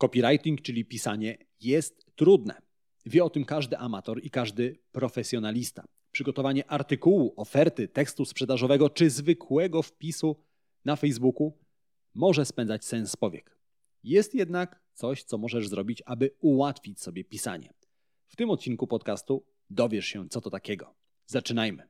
Copywriting, czyli pisanie, jest trudne. Wie o tym każdy amator i każdy profesjonalista. Przygotowanie artykułu, oferty, tekstu sprzedażowego czy zwykłego wpisu na Facebooku może spędzać sens powiek. Jest jednak coś, co możesz zrobić, aby ułatwić sobie pisanie. W tym odcinku podcastu dowiesz się, co to takiego. Zaczynajmy.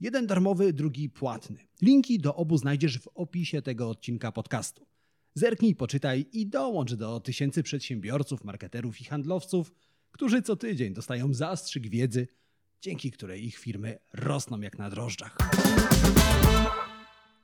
Jeden darmowy, drugi płatny. Linki do obu znajdziesz w opisie tego odcinka podcastu. Zerknij, poczytaj i dołącz do tysięcy przedsiębiorców, marketerów i handlowców, którzy co tydzień dostają zastrzyk wiedzy, dzięki której ich firmy rosną jak na drożdżach.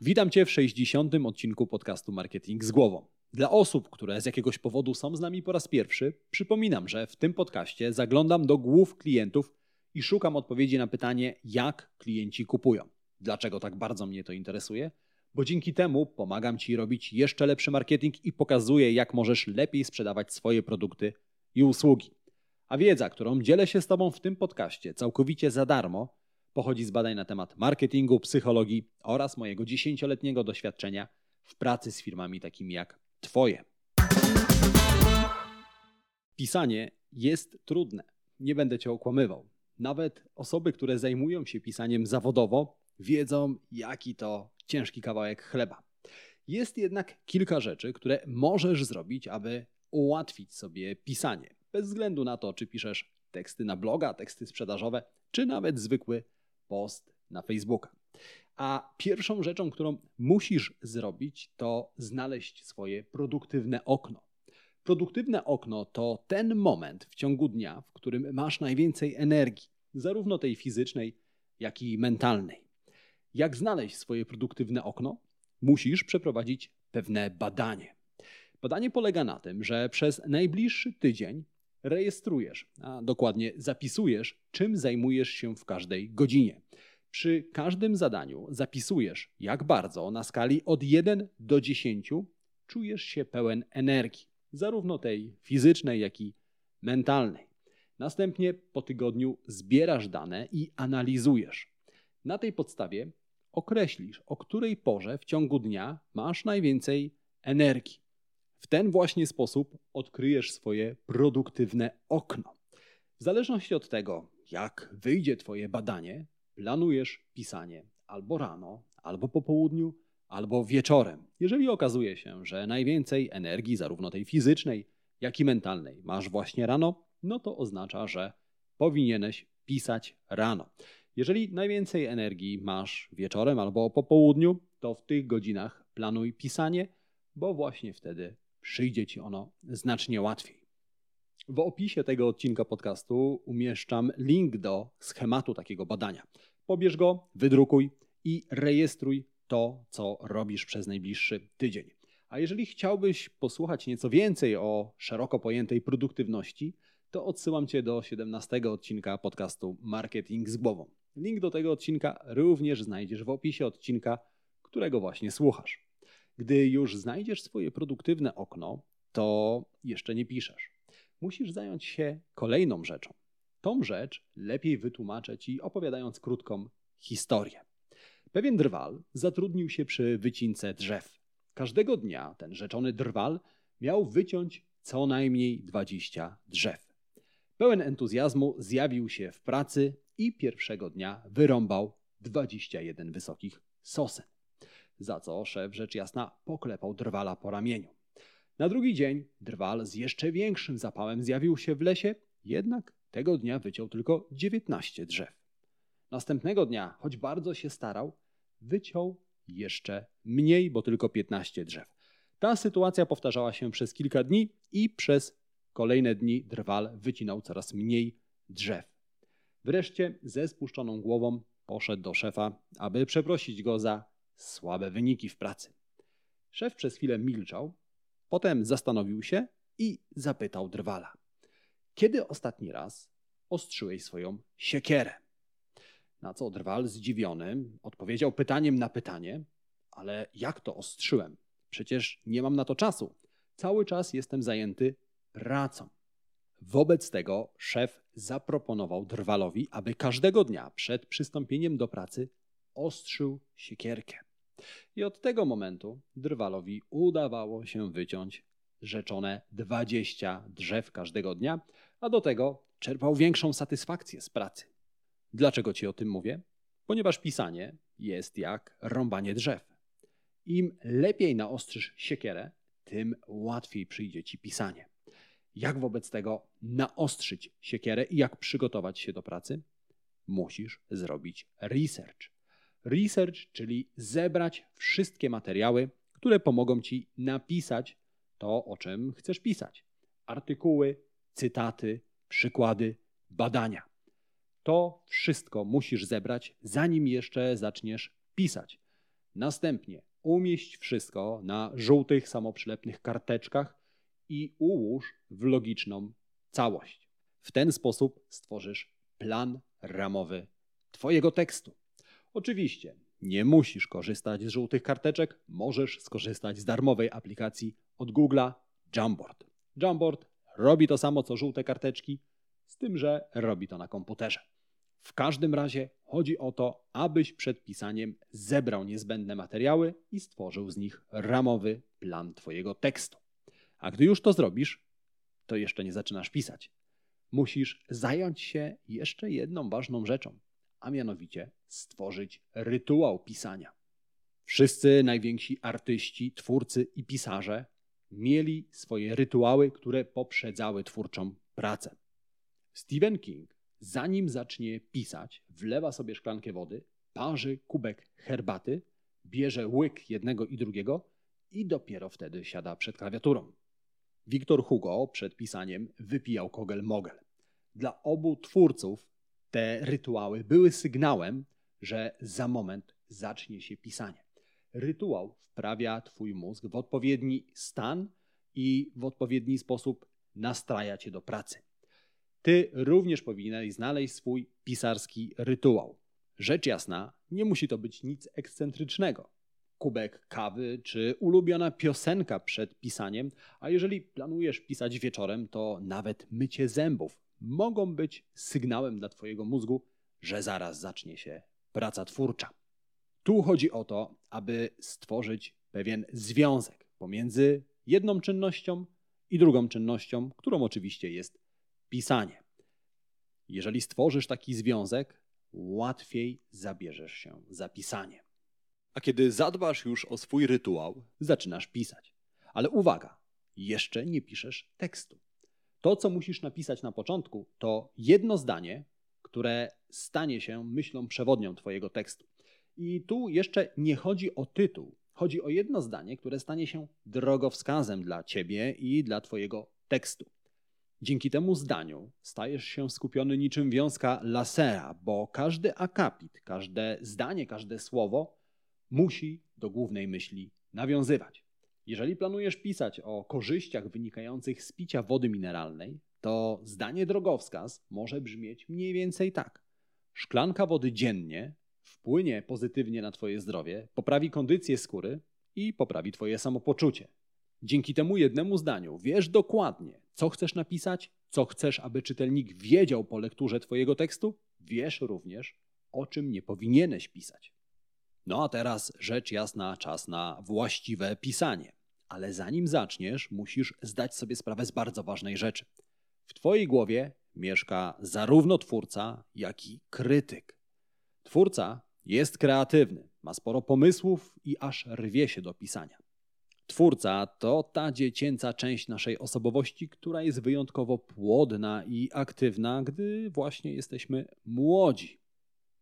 Witam Cię w 60. odcinku podcastu Marketing z głową. Dla osób, które z jakiegoś powodu są z nami po raz pierwszy, przypominam, że w tym podcaście zaglądam do głów klientów i szukam odpowiedzi na pytanie, jak klienci kupują. Dlaczego tak bardzo mnie to interesuje? Bo dzięki temu pomagam Ci robić jeszcze lepszy marketing i pokazuję, jak możesz lepiej sprzedawać swoje produkty i usługi. A wiedza, którą dzielę się z Tobą w tym podcaście całkowicie za darmo, pochodzi z badań na temat marketingu, psychologii oraz mojego dziesięcioletniego doświadczenia w pracy z firmami takimi jak Twoje. Pisanie jest trudne. Nie będę Cię okłamywał. Nawet osoby, które zajmują się pisaniem zawodowo, wiedzą, jaki to ciężki kawałek chleba. Jest jednak kilka rzeczy, które możesz zrobić, aby ułatwić sobie pisanie. Bez względu na to, czy piszesz teksty na bloga, teksty sprzedażowe, czy nawet zwykły post na Facebooka. A pierwszą rzeczą, którą musisz zrobić, to znaleźć swoje produktywne okno. Produktywne okno to ten moment w ciągu dnia, w którym masz najwięcej energii, zarówno tej fizycznej, jak i mentalnej. Jak znaleźć swoje produktywne okno? Musisz przeprowadzić pewne badanie. Badanie polega na tym, że przez najbliższy tydzień rejestrujesz, a dokładnie zapisujesz, czym zajmujesz się w każdej godzinie. Przy każdym zadaniu zapisujesz, jak bardzo na skali od 1 do 10 czujesz się pełen energii, zarówno tej fizycznej, jak i mentalnej. Następnie po tygodniu zbierasz dane i analizujesz. Na tej podstawie określisz, o której porze w ciągu dnia masz najwięcej energii. W ten właśnie sposób odkryjesz swoje produktywne okno. W zależności od tego, jak wyjdzie Twoje badanie, planujesz pisanie albo rano, albo po południu, albo wieczorem. Jeżeli okazuje się, że najwięcej energii, zarówno tej fizycznej, jak i mentalnej, masz właśnie rano, no to oznacza, że powinieneś pisać rano. Jeżeli najwięcej energii masz wieczorem albo po południu, to w tych godzinach planuj pisanie, bo właśnie wtedy przyjdzie ci ono znacznie łatwiej. W opisie tego odcinka podcastu umieszczam link do schematu takiego badania. Pobierz go, wydrukuj i rejestruj to, co robisz przez najbliższy tydzień. A jeżeli chciałbyś posłuchać nieco więcej o szeroko pojętej produktywności, to odsyłam Cię do 17 odcinka podcastu Marketing z głową. Link do tego odcinka również znajdziesz w opisie odcinka, którego właśnie słuchasz. Gdy już znajdziesz swoje produktywne okno, to jeszcze nie piszesz. Musisz zająć się kolejną rzeczą. Tą rzecz lepiej wytłumaczę Ci opowiadając krótką historię. Pewien drwal zatrudnił się przy wycince drzew. Każdego dnia ten rzeczony drwal miał wyciąć co najmniej 20 drzew. Pełen entuzjazmu zjawił się w pracy i pierwszego dnia wyrąbał 21 wysokich sosen, za co szef rzecz jasna poklepał drwala po ramieniu. Na drugi dzień drwal z jeszcze większym zapałem zjawił się w lesie, jednak tego dnia wyciął tylko 19 drzew. Następnego dnia, choć bardzo się starał, wyciął jeszcze mniej, bo tylko 15 drzew. Ta sytuacja powtarzała się przez kilka dni i przez kolejne dni drwal wycinał coraz mniej drzew. Wreszcie ze spuszczoną głową poszedł do szefa, aby przeprosić go za słabe wyniki w pracy. Szef przez chwilę milczał, potem zastanowił się i zapytał drwala: Kiedy ostatni raz ostrzyłeś swoją siekierę? Na co Drwal zdziwiony odpowiedział pytaniem na pytanie, ale jak to ostrzyłem? Przecież nie mam na to czasu. Cały czas jestem zajęty pracą. Wobec tego szef zaproponował Drwalowi, aby każdego dnia przed przystąpieniem do pracy ostrzył siekierkę. I od tego momentu Drwalowi udawało się wyciąć rzeczone 20 drzew każdego dnia, a do tego czerpał większą satysfakcję z pracy. Dlaczego ci o tym mówię? Ponieważ pisanie jest jak rąbanie drzew. Im lepiej naostrzysz siekierę, tym łatwiej przyjdzie ci pisanie. Jak wobec tego naostrzyć siekierę i jak przygotować się do pracy? Musisz zrobić research. Research, czyli zebrać wszystkie materiały, które pomogą ci napisać to, o czym chcesz pisać. Artykuły, cytaty, przykłady, badania. To wszystko musisz zebrać, zanim jeszcze zaczniesz pisać. Następnie umieść wszystko na żółtych, samoprzylepnych karteczkach i ułóż w logiczną całość. W ten sposób stworzysz plan ramowy Twojego tekstu. Oczywiście nie musisz korzystać z żółtych karteczek, możesz skorzystać z darmowej aplikacji od Google'a Jamboard. Jamboard robi to samo co żółte karteczki, z tym, że robi to na komputerze. W każdym razie chodzi o to, abyś przed pisaniem zebrał niezbędne materiały i stworzył z nich ramowy plan Twojego tekstu. A gdy już to zrobisz, to jeszcze nie zaczynasz pisać. Musisz zająć się jeszcze jedną ważną rzeczą, a mianowicie stworzyć rytuał pisania. Wszyscy najwięksi artyści, twórcy i pisarze mieli swoje rytuały, które poprzedzały twórczą pracę. Stephen King, zanim zacznie pisać, wlewa sobie szklankę wody, parzy kubek herbaty, bierze łyk jednego i drugiego i dopiero wtedy siada przed klawiaturą. Wiktor Hugo przed pisaniem wypijał kogel-mogel. Dla obu twórców te rytuały były sygnałem, że za moment zacznie się pisanie. Rytuał wprawia Twój mózg w odpowiedni stan i w odpowiedni sposób nastraja Cię do pracy. Ty również powinieneś znaleźć swój pisarski rytuał. Rzecz jasna, nie musi to być nic ekscentrycznego. Kubek kawy czy ulubiona piosenka przed pisaniem, a jeżeli planujesz pisać wieczorem, to nawet mycie zębów mogą być sygnałem dla Twojego mózgu, że zaraz zacznie się praca twórcza. Tu chodzi o to, aby stworzyć pewien związek pomiędzy jedną czynnością i drugą czynnością, którą oczywiście jest pisanie. Jeżeli stworzysz taki związek, łatwiej zabierzesz się za pisanie. A kiedy zadbasz już o swój rytuał, zaczynasz pisać. Ale uwaga, jeszcze nie piszesz tekstu. To, co musisz napisać na początku, to jedno zdanie, które stanie się myślą przewodnią Twojego tekstu. I tu jeszcze nie chodzi o tytuł. Chodzi o jedno zdanie, które stanie się drogowskazem dla Ciebie i dla Twojego tekstu. Dzięki temu zdaniu stajesz się skupiony niczym wiązka lasera, bo każdy akapit, każde zdanie, każde słowo musi do głównej myśli nawiązywać. Jeżeli planujesz pisać o korzyściach wynikających z picia wody mineralnej, to zdanie drogowskaz może brzmieć mniej więcej tak. Szklanka wody dziennie wpłynie pozytywnie na Twoje zdrowie, poprawi kondycję skóry i poprawi Twoje samopoczucie. Dzięki temu jednemu zdaniu wiesz dokładnie, co chcesz napisać, co chcesz, aby czytelnik wiedział po lekturze Twojego tekstu, wiesz również, o czym nie powinieneś pisać. No a teraz rzecz jasna, czas na właściwe pisanie. Ale zanim zaczniesz, musisz zdać sobie sprawę z bardzo ważnej rzeczy. W Twojej głowie mieszka zarówno twórca, jak i krytyk. Twórca jest kreatywny, ma sporo pomysłów i aż rwie się do pisania. Twórca to ta dziecięca część naszej osobowości, która jest wyjątkowo płodna i aktywna, gdy właśnie jesteśmy młodzi.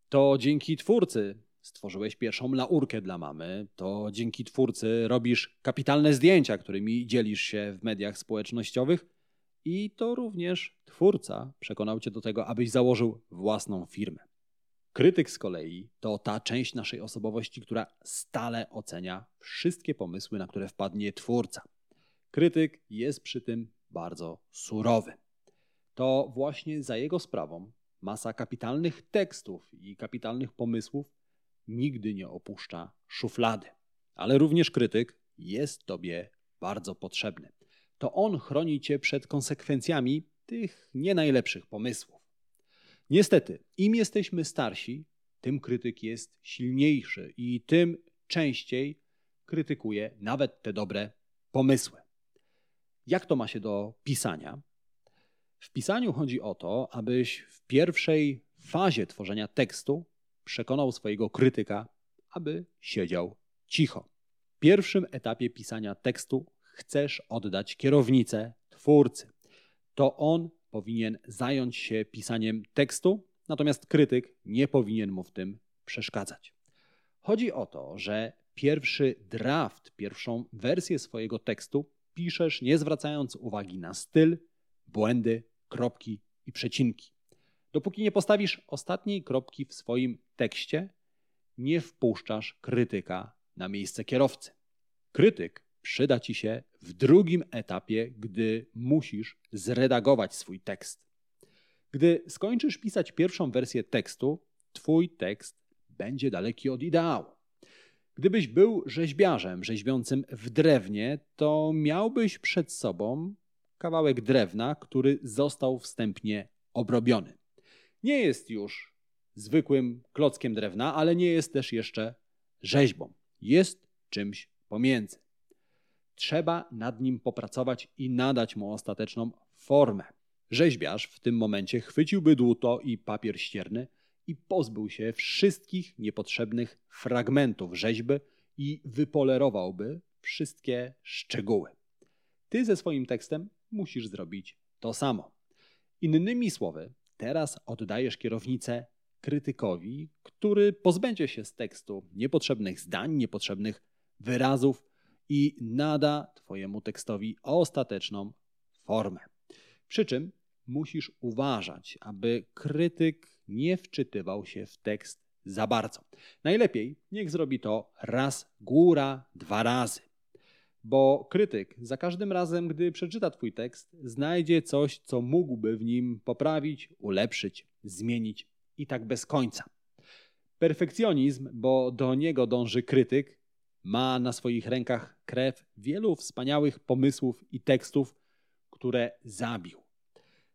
To dzięki twórcy stworzyłeś pierwszą laurkę dla mamy, to dzięki twórcy robisz kapitalne zdjęcia, którymi dzielisz się w mediach społecznościowych i to również twórca przekonał cię do tego, abyś założył własną firmę. Krytyk z kolei to ta część naszej osobowości, która stale ocenia wszystkie pomysły, na które wpadnie twórca. Krytyk jest przy tym bardzo surowy. to właśnie za jego sprawą masa kapitalnych tekstów i kapitalnych pomysłów nigdy nie opuszcza szuflady. Ale również krytyk jest Tobie bardzo potrzebny. To on chroni Cię przed konsekwencjami tych nie najlepszych pomysłów. Niestety, im jesteśmy starsi, tym krytyk jest silniejszy i tym częściej krytykuje nawet te dobre pomysły. Jak to ma się do pisania? W pisaniu chodzi o to, abyś w pierwszej fazie tworzenia tekstu przekonał swojego krytyka, aby siedział cicho. W pierwszym etapie pisania tekstu chcesz oddać kierownicę twórcy. To on powinien zająć się pisaniem tekstu, natomiast krytyk nie powinien mu w tym przeszkadzać. Chodzi o to, że pierwszy draft, pierwszą wersję swojego tekstu piszesz nie zwracając uwagi na styl, błędy, kropki i przecinki. Dopóki nie postawisz ostatniej kropki w swoim tekście, nie wpuszczasz krytyka na miejsce kierowcy. Krytyk przyda ci się w drugim etapie, gdy musisz zredagować swój tekst. Gdy skończysz pisać pierwszą wersję tekstu, twój tekst będzie daleki od ideału. Gdybyś był rzeźbiarzem rzeźbiącym w drewnie, to miałbyś przed sobą kawałek drewna, który został wstępnie obrobiony. Nie jest już zwykłym klockiem drewna, ale nie jest też jeszcze rzeźbą. Jest czymś pomiędzy. Trzeba nad nim popracować i nadać mu ostateczną formę. Rzeźbiarz w tym momencie chwyciłby dłuto i papier ścierny i pozbył się wszystkich niepotrzebnych fragmentów rzeźby i wypolerowałby wszystkie szczegóły. Ty ze swoim tekstem musisz zrobić to samo. Innymi słowy, teraz oddajesz kierownicę krytykowi, który pozbędzie się z tekstu niepotrzebnych zdań, niepotrzebnych wyrazów i nada Twojemu tekstowi ostateczną formę. Przy czym musisz uważać, aby krytyk nie wczytywał się w tekst za bardzo. Najlepiej niech zrobi to raz, góra, dwa razy. Bo krytyk za każdym razem, gdy przeczyta Twój tekst, znajdzie coś, co mógłby w nim poprawić, ulepszyć, zmienić i tak bez końca. Perfekcjonizm, bo do niego dąży krytyk, ma na swoich rękach krew wielu wspaniałych pomysłów i tekstów, które zabił.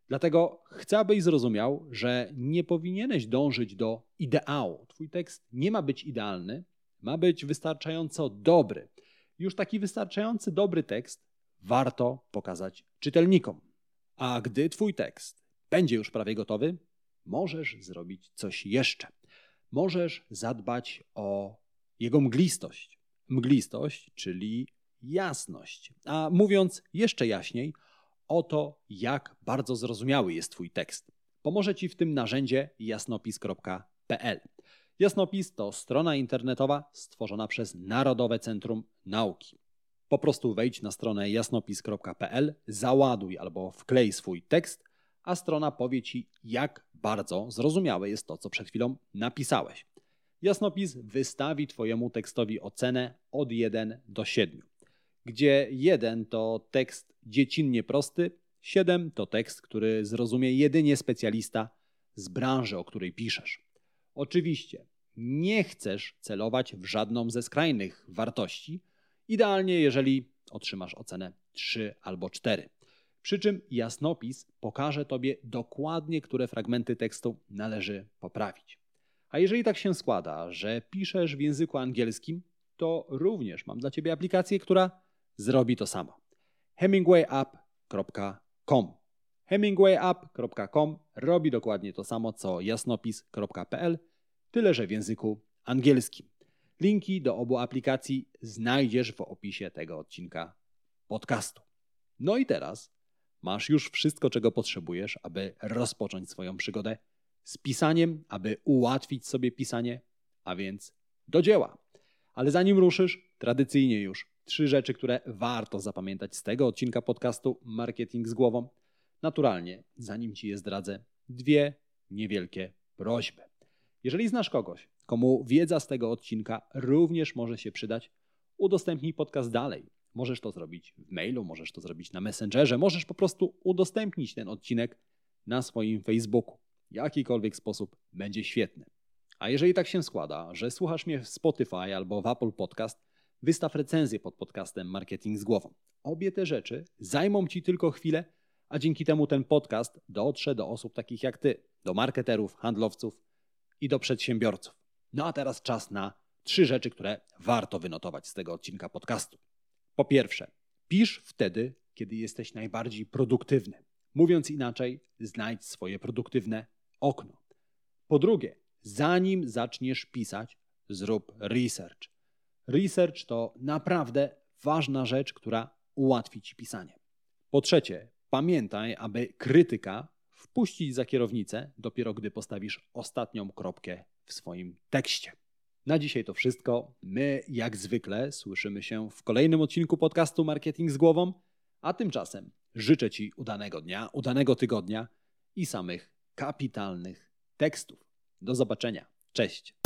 Dlatego chcę, abyś zrozumiał, że nie powinieneś dążyć do ideału. Twój tekst nie ma być idealny, ma być wystarczająco dobry. Już taki wystarczający dobry tekst warto pokazać czytelnikom. A gdy Twój tekst będzie już prawie gotowy, możesz zrobić coś jeszcze. Możesz zadbać o jego mglistość. Mglistość, czyli jasność. A mówiąc jeszcze jaśniej, o to, jak bardzo zrozumiały jest Twój tekst. Pomoże Ci w tym narzędzie jasnopis.pl. Jasnopis to strona internetowa stworzona przez Narodowe Centrum Nauki. Po prostu wejdź na stronę jasnopis.pl, załaduj albo wklej swój tekst, a strona powie Ci, jak bardzo zrozumiałe jest to, co przed chwilą napisałeś. Jasnopis wystawi Twojemu tekstowi ocenę od 1 do 7 gdzie 1 to tekst dziecinnie prosty, 7 to tekst, który zrozumie jedynie specjalista z branży, o której piszesz. Oczywiście nie chcesz celować w żadną ze skrajnych wartości, idealnie jeżeli otrzymasz ocenę 3 albo 4. Przy czym jasnopis pokaże Tobie dokładnie, które fragmenty tekstu należy poprawić. A jeżeli tak się składa, że piszesz w języku angielskim, to również mam dla Ciebie aplikację, która zrobi to samo. hemingwayapp.com hemingwayapp.com robi dokładnie to samo co jasnopis.pl, tyle że w języku angielskim. Linki do obu aplikacji znajdziesz w opisie tego odcinka podcastu. No i teraz masz już wszystko, czego potrzebujesz, aby rozpocząć swoją przygodę z pisaniem, aby ułatwić sobie pisanie, a więc do dzieła. Ale zanim ruszysz, tradycyjnie już Trzy rzeczy, które warto zapamiętać z tego odcinka podcastu Marketing z głową. Naturalnie, zanim ci je zdradzę, dwie niewielkie prośby. Jeżeli znasz kogoś, komu wiedza z tego odcinka również może się przydać, udostępnij podcast dalej. Możesz to zrobić w mailu, możesz to zrobić na Messengerze, możesz po prostu udostępnić ten odcinek na swoim Facebooku. Jakikolwiek sposób będzie świetny. A jeżeli tak się składa, że słuchasz mnie w Spotify albo w Apple Podcast, wystaw recenzję pod podcastem Marketing z głową. Obie te rzeczy zajmą Ci tylko chwilę, a dzięki temu ten podcast dotrze do osób takich jak Ty, do marketerów, handlowców i do przedsiębiorców. No a teraz czas na trzy rzeczy, które warto wynotować z tego odcinka podcastu. Po pierwsze, pisz wtedy, kiedy jesteś najbardziej produktywny. Mówiąc inaczej, znajdź swoje produktywne okno. Po drugie, zanim zaczniesz pisać, zrób research. Research to naprawdę ważna rzecz, która ułatwi ci pisanie. Po trzecie, pamiętaj, aby krytyka wpuścić za kierownicę dopiero gdy postawisz ostatnią kropkę w swoim tekście. Na dzisiaj to wszystko. My, jak zwykle, słyszymy się w kolejnym odcinku podcastu Marketing z Głową, a tymczasem życzę Ci udanego dnia, udanego tygodnia i samych kapitalnych tekstów. Do zobaczenia. Cześć.